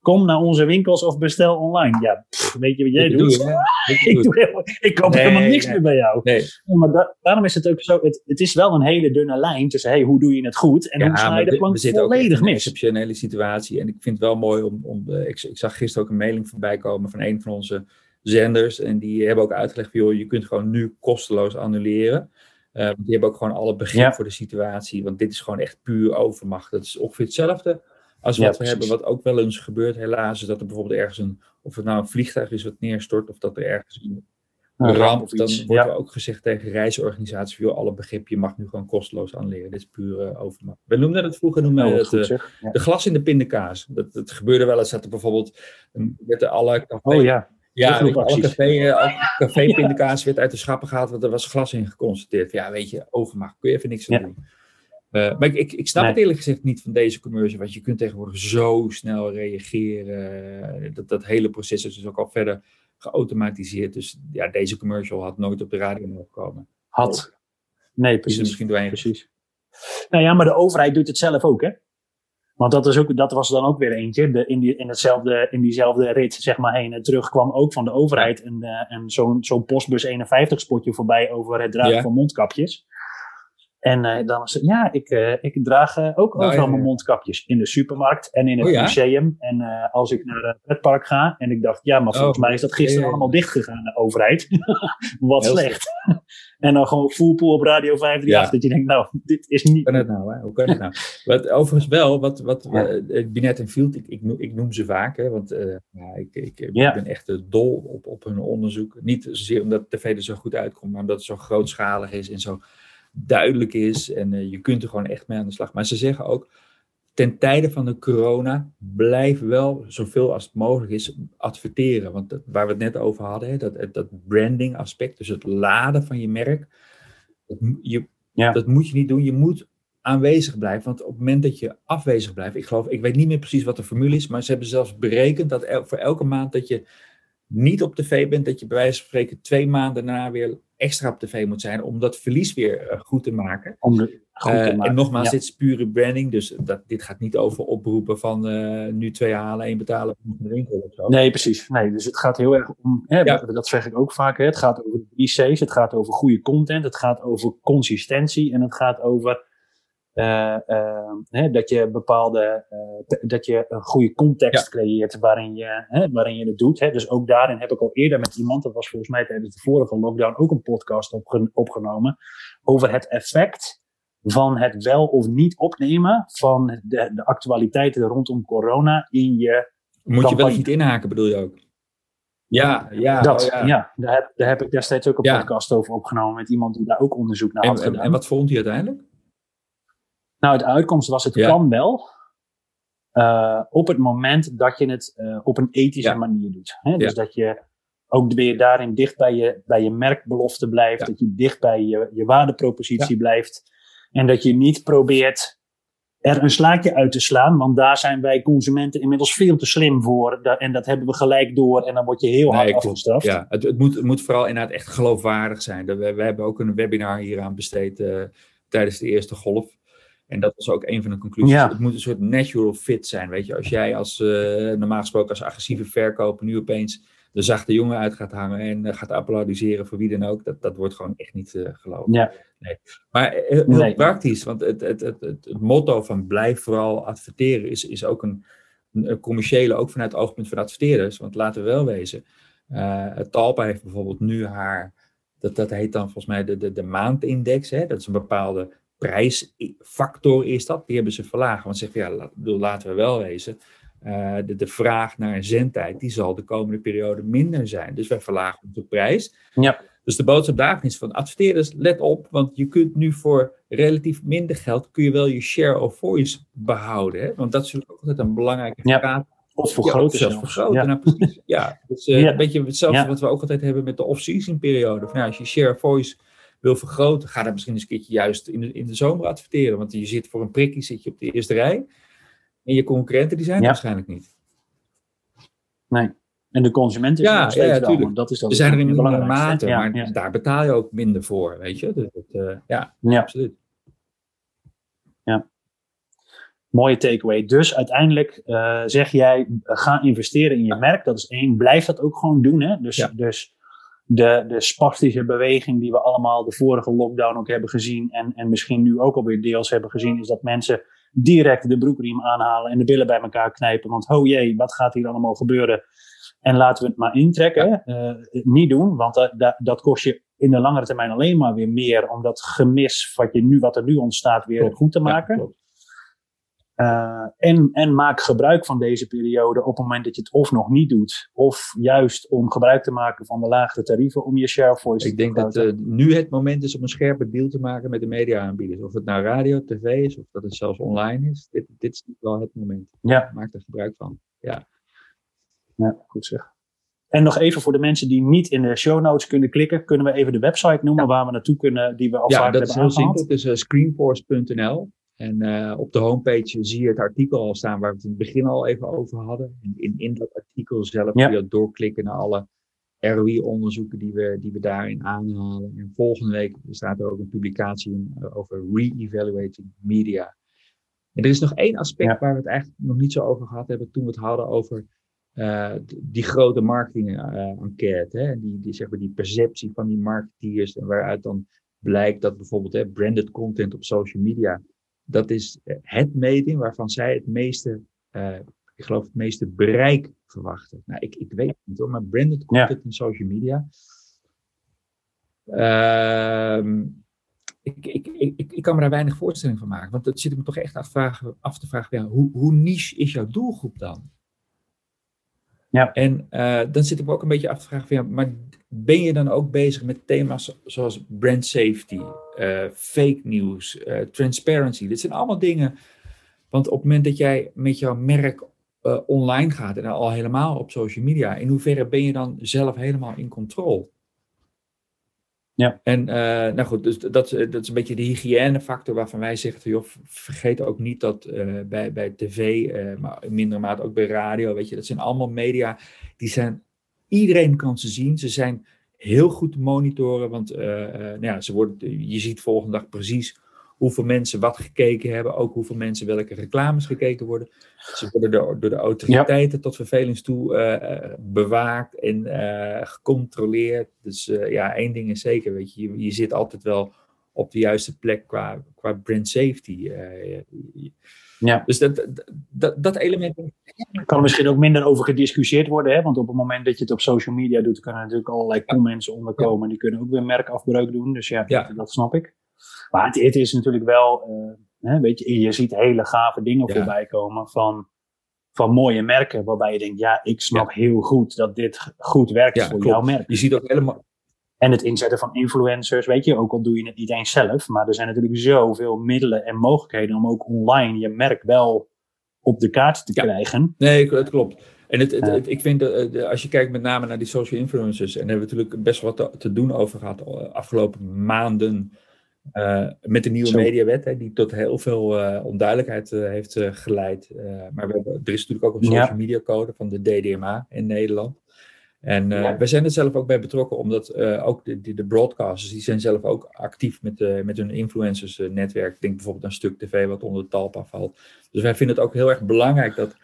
kom naar onze winkels of bestel online. Ja, weet je wat jij doet? [LAUGHS] ik, doe helemaal, ik koop helemaal niks meer bij jou. Nee. Maar daarom is het ook zo, het, het, is wel een hele dunne lijn tussen hey, hoe doe je het goed en hoe sla je de plank volledig mis. een exceptionele situatie en ik vind het wel mooi om, om uh, ik, ik, zag gisteren ook een mailing voorbij komen van een van onze zenders en die hebben ook uitgelegd, joh, je kunt gewoon nu kosteloos annuleren. Uh, die hebben ook gewoon alle begrip voor de situatie, want dit is gewoon echt puur overmacht. Dat is ongeveer hetzelfde als wat we hebben, wat ook wel eens gebeurt, helaas, is dat er bijvoorbeeld ergens een, of het nou een vliegtuig is wat neerstort, of dat er ergens een, ramp, dan wordt er ook gezegd tegen reisorganisaties, joh, alle begrip, je mag nu gewoon kosteloos aanleren. Dit is puur uh, overmacht. We noemden het vroeger, noemden we het uh, de glas in de pindakaas. Dat, dat gebeurde wel eens, dat er bijvoorbeeld, met alle café, oh ja. Ja, alle café, uh, [LAUGHS] café pindakaas werd uit de schappen gehaald, want er was glas in geconstateerd. Ja, weet je, overmacht, kun je even niks aan doen. Uh, maar ik, ik, snap het eerlijk gezegd niet van deze commercial, want je kunt tegenwoordig zo snel reageren. Dat, dat hele proces is dus ook al verder geautomatiseerd. Dus ja, deze commercial had nooit op de radio mogen komen. Had. Nee, precies. Is misschien doorheen. Precies. Nou ja, maar de overheid doet het zelf ook, hè? Want dat, is ook, dat was dan ook weer eentje. De, in, die, in, hetzelfde, in diezelfde rit, zeg maar, heen en terug kwam ook van de overheid een, uh, een, zo'n zo'n Postbus 51 spotje voorbij over het dragen van mondkapjes. En uh, dan was het, ja, ik, uh, ik draag uh, ook nou, overal mijn mondkapjes. In de supermarkt en in het oh, museum. En als ik naar het park ga. En ik dacht, ja, maar volgens oh, mij is dat gisteren allemaal dicht gegaan, de overheid. [LAUGHS] Wat slecht. [LAUGHS] en dan gewoon fullpool op Radio 538. Ja. Dat je denkt, nou, dit is niet... Hoe kan het nou, hè? Hoe kan het nou? wat, overigens wel, wat, wat. Binet en Field, ik, ik, noem, ik noem ze vaak. Hè, want ja, ik, ik, ik ben echt dol op, op hun onderzoek. Niet zozeer omdat tv er zo goed uitkomt, maar omdat het zo grootschalig is en zo duidelijk is en uh, je kunt er gewoon echt mee aan de slag. Maar ze zeggen ook, ten tijde van de corona, blijf wel zoveel als het mogelijk is adverteren. Want dat, waar we het net over hadden, hè, dat, dat branding aspect, dus het laden van je merk, dat, je, ja. dat moet je niet doen. Je moet aanwezig blijven. Want op het moment dat je afwezig blijft, ik geloof, ik weet niet meer precies wat de formule is, maar ze hebben zelfs berekend dat voor elke maand dat je niet op tv bent, dat je bij wijze van spreken twee maanden daarna weer extra op tv moet zijn om dat verlies weer eh, goed te maken. Om de, goed te uh, maken. En nogmaals, dit is pure branding, dus dat, dit gaat niet over oproepen van uh, nu twee halen, één betalen de winkel of zo. Nee, precies. Nee, dus het gaat heel erg om, hè, ja. dat zeg ik ook vaak, hè, het gaat over IC's, het gaat over goede content, het gaat over consistentie en het gaat over uh, uh, hè, dat je bepaalde, uh, dat je een goede context ja. creëert waarin je, hè, waarin je het doet. Hè. Dus ook daarin heb ik al eerder met iemand, dat was volgens mij tijdens de vorige lockdown ook een podcast opge opgenomen, over het effect van het wel of niet opnemen van de, de actualiteiten rondom corona in je. Moet je wel niet inhaken, bedoel je ook? Ja, ja, dat, oh ja. ja. daar, heb, daar heb ik destijds ook een Ja. podcast over opgenomen met iemand die daar ook onderzoek naar En, had en, en wat vond hij uiteindelijk? Nou, de uitkomst was het Ja. kan wel. eh, op het moment dat je het eh, op een ethische Ja. manier doet. Hè? Dus Ja. dat je ook weer daarin dicht bij je, bij je merkbelofte blijft. Dat je dicht bij je, je waardepropositie blijft. En dat je niet probeert er een slaatje uit te slaan. Want daar zijn wij consumenten inmiddels veel te slim voor. En dat hebben we gelijk door. En dan word je heel hard Nee, afgestraft. Ja, het, het, moet, het moet vooral inderdaad echt geloofwaardig zijn. We, we hebben ook een webinar hieraan besteed eh, tijdens de eerste golf. En dat was ook een van de conclusies. Ja. Het moet een soort natural fit zijn. Weet je, als jij als, eh, normaal gesproken als agressieve verkoper nu opeens de zachte jongen uit gaat hangen en eh, gaat applaudisseren voor wie dan ook, dat, dat wordt gewoon echt niet eh geloofd. Ja. Maar eh, heel Nee. praktisch, want het, het, het, het, motto van blijf vooral adverteren is, is ook een, een commerciële, ook vanuit het oogpunt van adverteerders. Want laten we wel wezen, Talpa heeft bijvoorbeeld nu haar, dat, dat heet dan volgens mij de, de, de maandindex, hè? dat is een bepaalde prijsfactor is dat, die hebben ze verlagen. Want ze zeggen, ja, laten we wel wezen, eh, de, de vraag naar zendtijd, die zal de komende periode minder zijn. Dus wij verlagen de prijs. Ja. Dus de boodschap daarvan is van adverteerders, let op, want je kunt nu voor relatief minder geld, kun je wel je share of voice behouden. Hè? Want dat is natuurlijk ook altijd een belangrijke Ja. vraag. Of Ja, vergroten zelfs zelfs. vergroten, Ja. nou precies. Ja, [LAUGHS] dus, Ja. een beetje hetzelfde wat we ook altijd hebben met de off-season periode. Van, ja, als je share of voice wil vergroten, ga dan misschien eens een keertje juist in de, in de zomer adverteren. Want je zit voor een prikkie zit je op de eerste rij. En je concurrenten die zijn er Ja. waarschijnlijk niet. Nee. En de consument is Ja, er nog steeds ja, want Dat is dan Ze zijn er in belangrijkste. mate, Ja, maar ja. daar betaal je ook minder voor, weet je. Dus dat, eh, ja, Ja. absoluut. Mooie takeaway. Dus uiteindelijk eh, zeg jij, eh, ga investeren in je merk. Dat is één. Blijf dat ook gewoon doen. Hè? Dus, Ja. dus de, de spastische beweging die we allemaal de vorige lockdown ook hebben gezien. En, en misschien nu ook alweer deels hebben gezien. Is dat mensen direct de broekriem aanhalen en de billen bij elkaar knijpen. Want oh jee, wat gaat hier allemaal gebeuren? En laten we het maar intrekken. Eh, niet doen, want dat, dat, dat kost je in de langere termijn alleen maar weer meer. Om dat gemis wat, je nu, wat er nu ontstaat weer goed te maken. Uh, en, en maak gebruik van deze periode op het moment dat je het of nog niet doet, of juist om gebruik te maken van de lagere tarieven om je share of voice Ik denk dat eh, nu het moment is om een scherpe deal te maken met de media-aanbieders. Of het nou radio, tv is, of dat het zelfs online is. Dit, dit is wel het moment. Ja. Maak er gebruik van. Ja. Ja, goed zeg. En nog even voor de mensen die niet in de show notes kunnen klikken, kunnen we even de website noemen waar we naartoe kunnen, die we al ja, vaak dat is hebben heel simpel. aangehaald. Het is eh, screenforce.nl. En eh, op de homepage zie je het artikel al staan waar we het in het begin al even over hadden. En in, in dat artikel zelf Ja. kun je doorklikken naar alle ROI-onderzoeken die we, die we daarin aanhalen. En volgende week staat er ook een publicatie in, eh, over re-evaluating media. En er is nog één aspect Ja. waar we het eigenlijk nog niet zo over gehad hebben toen we het hadden over eh, die grote marketing-enquête. en die, die, zeg maar, die perceptie van die marketeers en waaruit dan blijkt dat bijvoorbeeld hè, branded content op social media, dat is eh, het medium waarvan zij het meeste, eh, ik geloof het meeste bereik verwachten. Nou, ik, ik weet het niet hoor, maar branded content in social media. Ehm, ik, ik, ik, ik, ik kan me daar weinig voorstelling van maken. Want dat zit ik me toch echt af te vragen, af te vragen ja, hoe, hoe niche is jouw doelgroep dan? Ja. En eh, dan zit ik ook een beetje af te vragen, van, maar ben je dan ook bezig met thema's zoals brand safety, eh, fake news, eh, transparency? Dit zijn allemaal dingen. Want op het moment dat jij met jouw merk online gaat en al helemaal op social media, in hoeverre ben je dan zelf helemaal in controle? Ja. En eh, nou goed, dus dat, dat is een beetje de hygiënefactor waarvan wij zeggen, van, joh, vergeet ook niet dat eh, bij, bij tv, eh, maar in mindere mate ook bij radio, weet je, dat zijn allemaal media, die zijn, iedereen kan ze zien, ze zijn heel goed te monitoren, want nou ja, ze worden, je ziet volgende dag precies hoeveel mensen wat gekeken hebben, ook hoeveel mensen welke reclames gekeken worden. Ze worden door, door de autoriteiten ja. tot vervelings toe uh, bewaakt en uh, gecontroleerd. Dus uh, ja, één ding is zeker, weet je, je, je, zit altijd wel op de juiste plek qua, qua brand safety. ja. Dus dat, dat, dat element. Er kan misschien ook minder over gediscussieerd worden, hè? want op het moment dat je het op social media doet, kunnen natuurlijk allerlei comments onderkomen. Ja. Die kunnen ook weer merkafbreuk doen. Dus ja, ja. Dat, dat snap ik. Maar het, het is natuurlijk wel, uh, hè, weet je, je ziet hele gave dingen ja. voorbij komen van van mooie merken, waarbij je denkt, ja, ik snap heel goed dat dit goed werkt voor jouw merk. Je ziet ook helemaal. En het inzetten van influencers, weet je, ook al doe je het niet eens zelf, maar er zijn natuurlijk zoveel middelen en mogelijkheden om ook online je merk wel op de kaart te krijgen. Nee, het klopt. En het, het, ik vind, dat als je kijkt met name naar die social influencers, en daar hebben we natuurlijk best wat te, te doen over gehad de eh, afgelopen maanden. Uh, met de nieuwe mediawet, hè, die tot heel veel uh, onduidelijkheid uh, heeft geleid. maar we hebben, er is natuurlijk ook een social ja. media code van de DDMA in Nederland. En ja. we zijn er zelf ook bij betrokken, omdat ook de, de, de, broadcasters, die zijn zelf ook actief met, met hun influencers netwerk. Denk bijvoorbeeld aan Stuk TV, wat onder de talpa valt. Dus wij vinden het ook heel erg belangrijk dat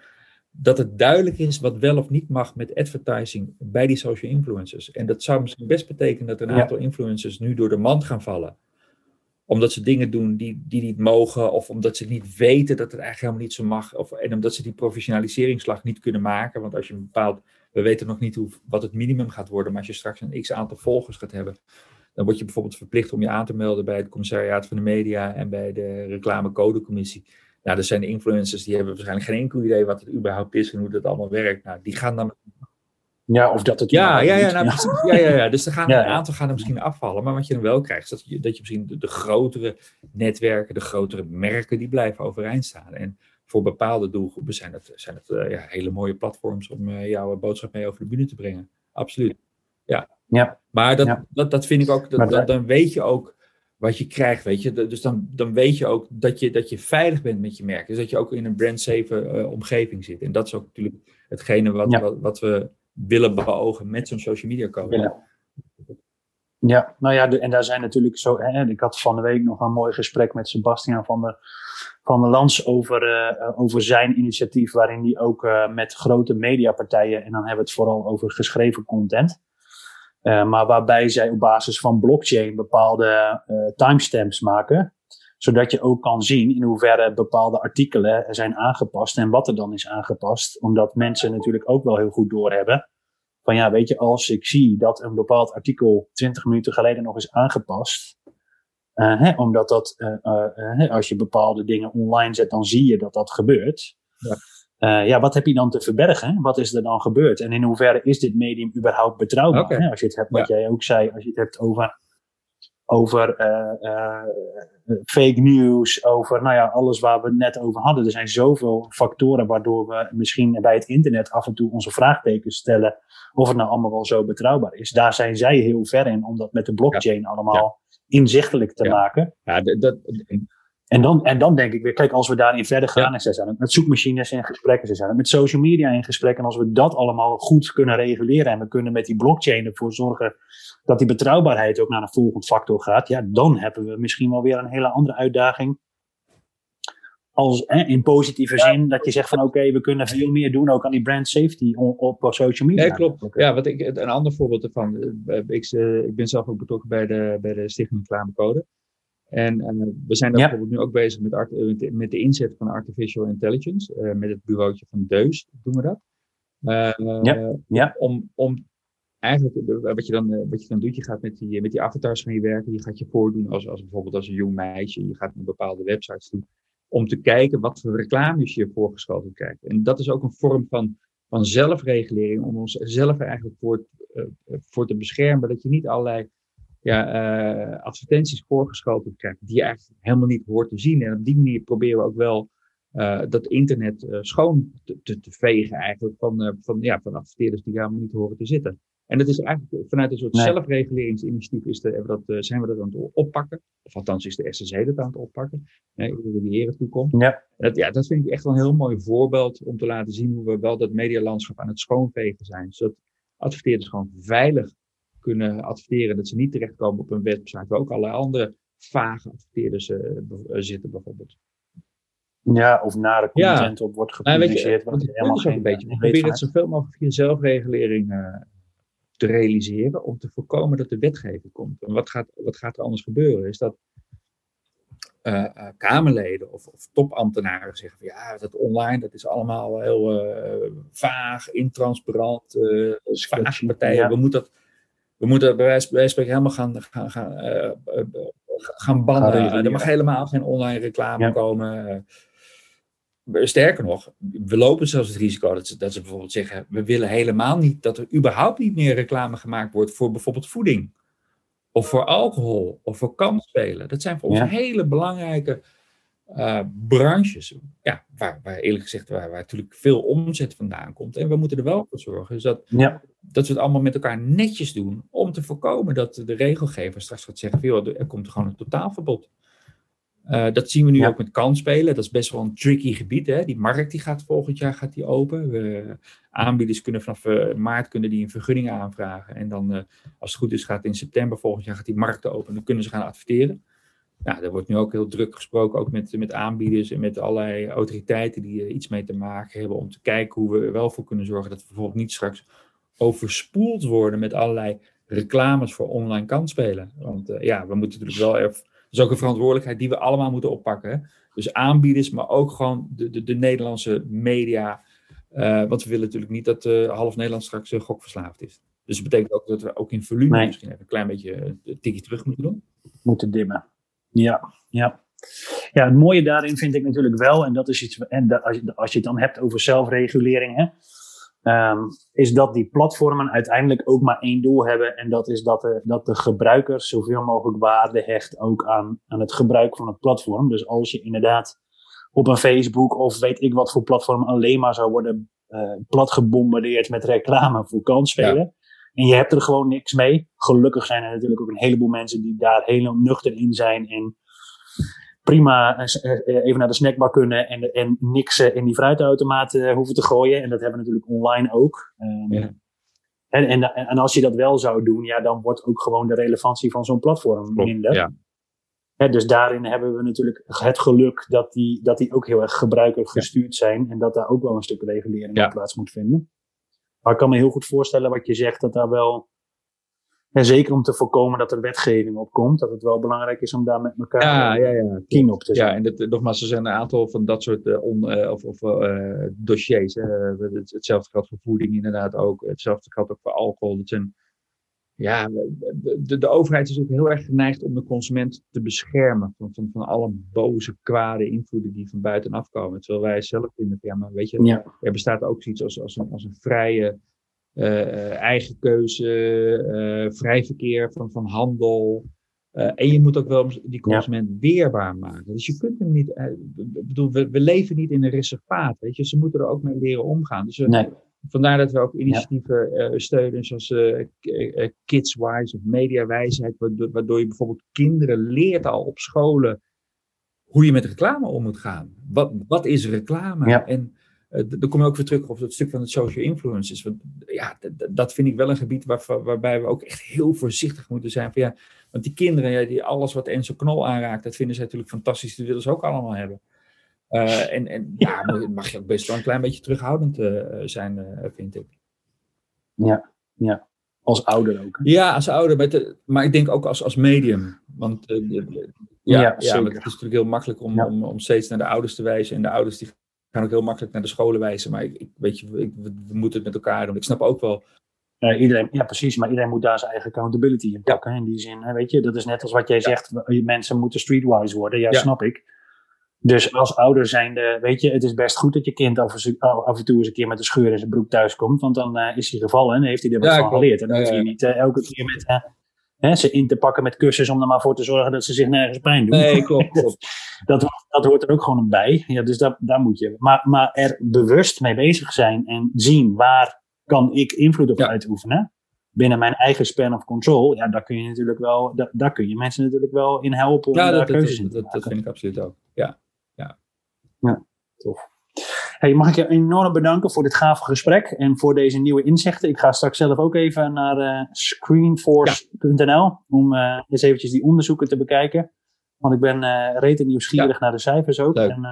dat het duidelijk is wat wel of niet mag met advertising bij die social influencers. En dat zou misschien best betekenen dat een aantal influencers nu door de mand gaan vallen. Omdat ze dingen doen die, die niet mogen, of omdat ze niet weten dat het eigenlijk helemaal niet zo mag. Of, en omdat ze die professionaliseringsslag niet kunnen maken. Want als je een bepaald, we weten nog niet hoe, wat het minimum gaat worden, maar als je straks een x aantal volgers gaat hebben, dan word je bijvoorbeeld verplicht om je aan te melden bij het commissariaat van de media en bij de reclamecodecommissie. Nou, er zijn influencers die hebben waarschijnlijk geen enkel idee wat het überhaupt is en hoe dat allemaal werkt. Nou, die gaan dan. Ja, of dat het. Ja, ja, ja, nou, ja. ja, ja, Dus er gaan, [LAUGHS] een aantal gaan er misschien afvallen. Maar wat je dan wel krijgt, is dat je, dat je misschien de, de grotere netwerken, de grotere merken, die blijven overeind staan. En voor bepaalde doelgroepen zijn het, zijn het uh, ja, hele mooie platforms om uh, jouw boodschap mee over de bühne te brengen. Absoluut. Ja. ja. Maar dat, dat, dat vind ik ook, dat, dat, dan weet je ook wat je krijgt, weet je. Dus dan, dan weet je ook dat je, dat je veilig bent met je merk. Dus dat je ook in een brand-safe uh, omgeving zit. En dat is ook natuurlijk hetgene wat, wat, wat, we willen beogen met zo'n social media code. Ja. nou ja, de, en daar zijn natuurlijk zo. Hè, ik had van de week nog een mooi gesprek met Sebastian van der, van der Lans over, uh, over zijn initiatief, waarin hij ook uh, met grote mediapartijen, en dan hebben we het vooral over geschreven content uh, maar waarbij zij op basis van blockchain bepaalde timestamps maken. Zodat je ook kan zien in hoeverre bepaalde artikelen zijn aangepast en wat er dan is aangepast. Omdat mensen natuurlijk ook wel heel goed doorhebben. Van ja, weet je, als ik zie dat een bepaald artikel 20 minuten geleden nog is aangepast. Uh, hè, omdat dat, als je bepaalde dingen online zet, dan zie je dat dat gebeurt. Ja. Uh, ja, wat heb je dan te verbergen? Wat is er dan gebeurd? En in hoeverre is dit medium überhaupt betrouwbaar? Okay. Als je het hebt, wat ja. jij ook zei, als je het hebt over, over uh, uh, fake news, over nou ja, alles waar we het net over hadden. Er zijn zoveel factoren waardoor we misschien bij het internet af en toe onze vraagtekens stellen of het nou allemaal wel zo betrouwbaar is. Daar zijn zij heel ver in om dat met de blockchain ja. allemaal inzichtelijk te maken. Ja, dat, en dan, en dan denk ik weer, kijk, als we daarin verder gaan, en ze zijn met zoekmachines in gesprek, ze zijn met social media in gesprek, en als we dat allemaal goed kunnen reguleren en we kunnen met die blockchain ervoor zorgen dat die betrouwbaarheid ook naar een volgend factor gaat, ja, dan hebben we misschien wel weer een hele andere uitdaging. Als, in positieve zin, dat je zegt van oké, we kunnen veel meer doen ook aan die brand safety op, op social media. Ja, klopt. Ja, wat ik, een ander voorbeeld ervan, eh, ik, eh, ik ben zelf ook betrokken bij de, bij de Stichting Reclamecode. En uh, we zijn ja. bijvoorbeeld nu ook bezig met, art, met, de inzet van artificial intelligence. Uh, met het bureautje van Deus doen we dat. Uh, ja. Ja. Om, om eigenlijk, wat je, dan, wat je dan doet, je gaat met die, met die avatars van je werken. Je gaat je voordoen als, als bijvoorbeeld als een jong meisje. Je gaat naar bepaalde websites toe. Om te kijken wat voor reclames je voorgeschoten krijgt. En dat is ook een vorm van, van zelfregulering. Om onszelf eigenlijk voor, voor te beschermen. Dat je niet allerlei ja, uh, advertenties voorgeschoten krijgt die je eigenlijk helemaal niet hoort te zien. En op die manier proberen we ook wel uh, dat internet uh, schoon te, te, te, vegen eigenlijk van, van, ja, van adverteerders die helemaal niet horen te zitten. En dat is eigenlijk vanuit een soort nee. zelfreguleringsinitiatief is de, dat, zijn we dat aan het oppakken. Of althans is de SSC dat aan het oppakken. Hoe die heren toekomt. Ja. Dat, ja, dat vind ik echt wel een heel mooi voorbeeld om te laten zien hoe we wel dat medialandschap aan het schoonvegen zijn. Zodat adverteerders gewoon veilig kunnen adverteren. Dat ze niet terechtkomen op een website waar ook allerlei andere vage adverteerders uh, zitten bijvoorbeeld. Ja, of nare content ja. op wordt gepubliceerd. Nou, je, helemaal geen, een beetje. We proberen het zoveel mogelijk via zelfregulering uh, te realiseren om te voorkomen dat de wetgeving komt. En wat gaat, wat gaat er anders gebeuren? Is dat uh, Kamerleden of, of, topambtenaren zeggen van ja, dat online, dat is allemaal heel uh, vaag, intransparant, uh, vaag partijen. Ja. We moeten dat we moeten bij wijze van spreken helemaal gaan, gaan, gaan, uh, gaan bannen. er mag helemaal geen online reclame ja. komen. sterker nog, we lopen zelfs het risico dat ze, dat ze bijvoorbeeld zeggen: we willen helemaal niet dat er überhaupt niet meer reclame gemaakt wordt voor bijvoorbeeld voeding. Of voor alcohol, of voor kansspelen. Dat zijn voor ons hele belangrijke uh, branches. Ja, waar, waar eerlijk gezegd, waar, waar, natuurlijk veel omzet vandaan komt. En we moeten er wel voor zorgen dus dat, ja. dat we het allemaal met elkaar netjes doen. Om te voorkomen dat de regelgever straks gaat zeggen: joh, er komt gewoon een totaalverbod. Uh, dat zien we nu ook met kansspelen. Dat is best wel een tricky gebied. Hè? Die markt die gaat volgend jaar gaat die open. We, aanbieders kunnen vanaf uh, maart kunnen die een vergunning aanvragen. En dan, uh, als het goed is, gaat in september volgend jaar gaat die markt open. Dan kunnen ze gaan adverteren. Ja, er wordt nu ook heel druk gesproken, ook met, met aanbieders en met allerlei autoriteiten die er iets mee te maken hebben. Om te kijken hoe we er wel voor kunnen zorgen dat we bijvoorbeeld niet straks overspoeld worden met allerlei reclames voor online kansspelen. Want ja, we moeten natuurlijk wel even is ook een verantwoordelijkheid die we allemaal moeten oppakken. Dus aanbieders, maar ook gewoon de, de, de Nederlandse media. Uh, want we willen natuurlijk niet dat uh, half Nederland straks gokverslaafd is. Dus dat betekent ook dat we ook in volume misschien even een klein beetje een tikje terug moeten doen. Moeten dimmen. Ja, ja. Ja, het mooie daarin vind ik natuurlijk wel, en dat is iets, en als, je, als je het dan hebt over zelfregulering, hè, Um, is dat die platformen uiteindelijk ook maar één doel hebben. En dat is dat de, dat de gebruiker zoveel mogelijk waarde hecht ook aan, aan het gebruik van het platform. Dus als je inderdaad op een Facebook of weet ik wat voor platform alleen maar zou worden uh, platgebombardeerd met reclame voor kansspelen. En je hebt er gewoon niks mee. Gelukkig zijn er natuurlijk ook een heleboel mensen die daar heel nuchter in zijn. En prima eh, eh, even naar de snackbar kunnen en, en niks in die fruitautomaat eh, hoeven te gooien. En dat hebben we natuurlijk online ook. Ehm, ja. En, en, en, als je dat wel zou doen, ja, dan wordt ook gewoon de relevantie van zo'n platform minder. Ja. dus daarin hebben we natuurlijk het geluk dat die, dat die ook heel erg gebruikergestuurd zijn. En dat daar ook wel een stuk regulering ja. plaats moet vinden. Maar ik kan me heel goed voorstellen wat je zegt, dat daar wel en zeker om te voorkomen dat er wetgeving op komt, dat het wel belangrijk is om daar met elkaar ja, ja, ja. op te zijn. Ja, en dat, nogmaals, er zijn een aantal van dat soort uh, on, uh, of, of uh, dossiers. hetzelfde geldt voor voeding inderdaad ook. Hetzelfde geldt ook voor alcohol. Dat zijn, ja, de, de overheid is ook heel erg geneigd om de consument te beschermen van, van, van alle boze, kwade invloeden die van buitenaf komen. Terwijl wij zelf vinden, ja, maar weet je, ja. er bestaat ook zoiets als, als, een, als een vrije uh, eigen keuze, uh, vrij verkeer van, van handel. Uh, en je moet ook wel die consument ja. weerbaar maken. Dus je kunt hem niet. bedoel, we, we, leven niet in een reservaat. Weet je? Ze moeten er ook mee leren omgaan. Dus nee. Vandaar dat we ook initiatieven ja. steunen, zoals KidsWise of Mediawijsheid, waardoor, waardoor je bijvoorbeeld kinderen leert al op scholen hoe je met reclame om moet gaan. Wat, wat is reclame? Ja. En uh, dan kom je ook weer terug op het stuk van het social influences. Want ja, dat vind ik wel een gebied waar, waarbij we ook echt heel voorzichtig moeten zijn. Van, ja, want die kinderen, ja, die alles wat Enzo Knol aanraakt, dat vinden ze natuurlijk fantastisch. Dat willen ze ook allemaal hebben. Uh, en en ja, mag je ook best wel een klein beetje terughoudend uh, zijn, vind ik. Ja, ja. Als ouder ook. Ja, als ouder. Maar, maar ik denk ook als, als medium. Want ja, ja, ja het is natuurlijk heel makkelijk om, om, om steeds naar de ouders te wijzen. En de ouders die kan ook heel makkelijk naar de scholen wijzen. Maar ik, ik weet je, ik, we, moeten het met elkaar doen. Ik snap ook wel. Iedereen, ja, precies. Maar iedereen moet daar zijn eigen accountability in pakken. In die zin, weet je, dat is net als wat jij zegt. Mensen moeten streetwise worden. Ja, snap ik. Dus als ouder zijnde, weet je, het is best goed dat je kind af, en toe eens een keer met een scheur in zijn broek thuis komt. Want dan uh, is hij gevallen en heeft hij er wat van geleerd. En dan hoef je niet uh, elke keer met hè, ze in te pakken met kussens om er maar voor te zorgen dat ze zich nergens pijn doen. Nee, klopt. [LAUGHS] dat, dat hoort er ook gewoon bij. Ja, dus dat, daar moet je. Maar, maar er bewust mee bezig zijn en zien waar kan ik invloed op uitoefenen. Binnen mijn eigen span of control, ja, daar kun je natuurlijk wel, daar, daar kun je mensen natuurlijk wel in helpen. Ja, dat, dat, dat, dat, vind ik absoluut ook. Ja, ja. Ja tof. Hey, mag ik je enorm bedanken voor dit gave gesprek en voor deze nieuwe inzichten. Ik ga straks zelf ook even naar uh, screenforce.nl om uh, eens eventjes die onderzoeken te bekijken. Want ik ben uh, rete nieuwsgierig naar de cijfers ook. En,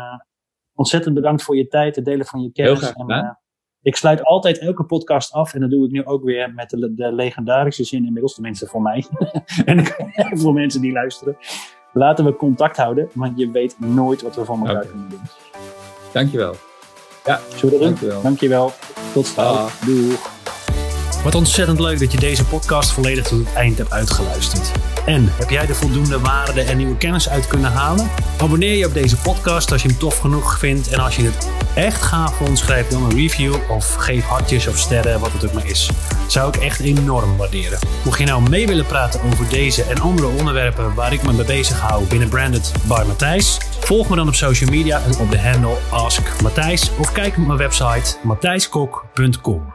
ontzettend bedankt voor je tijd, het delen van je kennis. En, ik sluit altijd elke podcast af en dat doe ik nu ook weer met de, de legendarische zin inmiddels, tenminste voor mij [LAUGHS] en voor mensen die luisteren. Laten we contact houden, want je weet nooit wat we van elkaar okay. kunnen doen. Dankjewel. Ja, Zullen we dankjewel. dankjewel. Tot snel. Doeg. Wat ontzettend leuk dat je deze podcast volledig tot het eind hebt uitgeluisterd. En heb jij er voldoende waarde en nieuwe kennis uit kunnen halen? Abonneer je op deze podcast als je hem tof genoeg vindt. En als je het echt gaaf vond, schrijf dan een review of geef hartjes of sterren, wat het ook maar is. Zou ik echt enorm waarderen. Mocht je nou mee willen praten over deze en andere onderwerpen waar ik me mee bezig hou binnen Branded by Matthijs, volg me dan op social media en op de handle Ask Matthijs of kijk op mijn website matthijskok.com.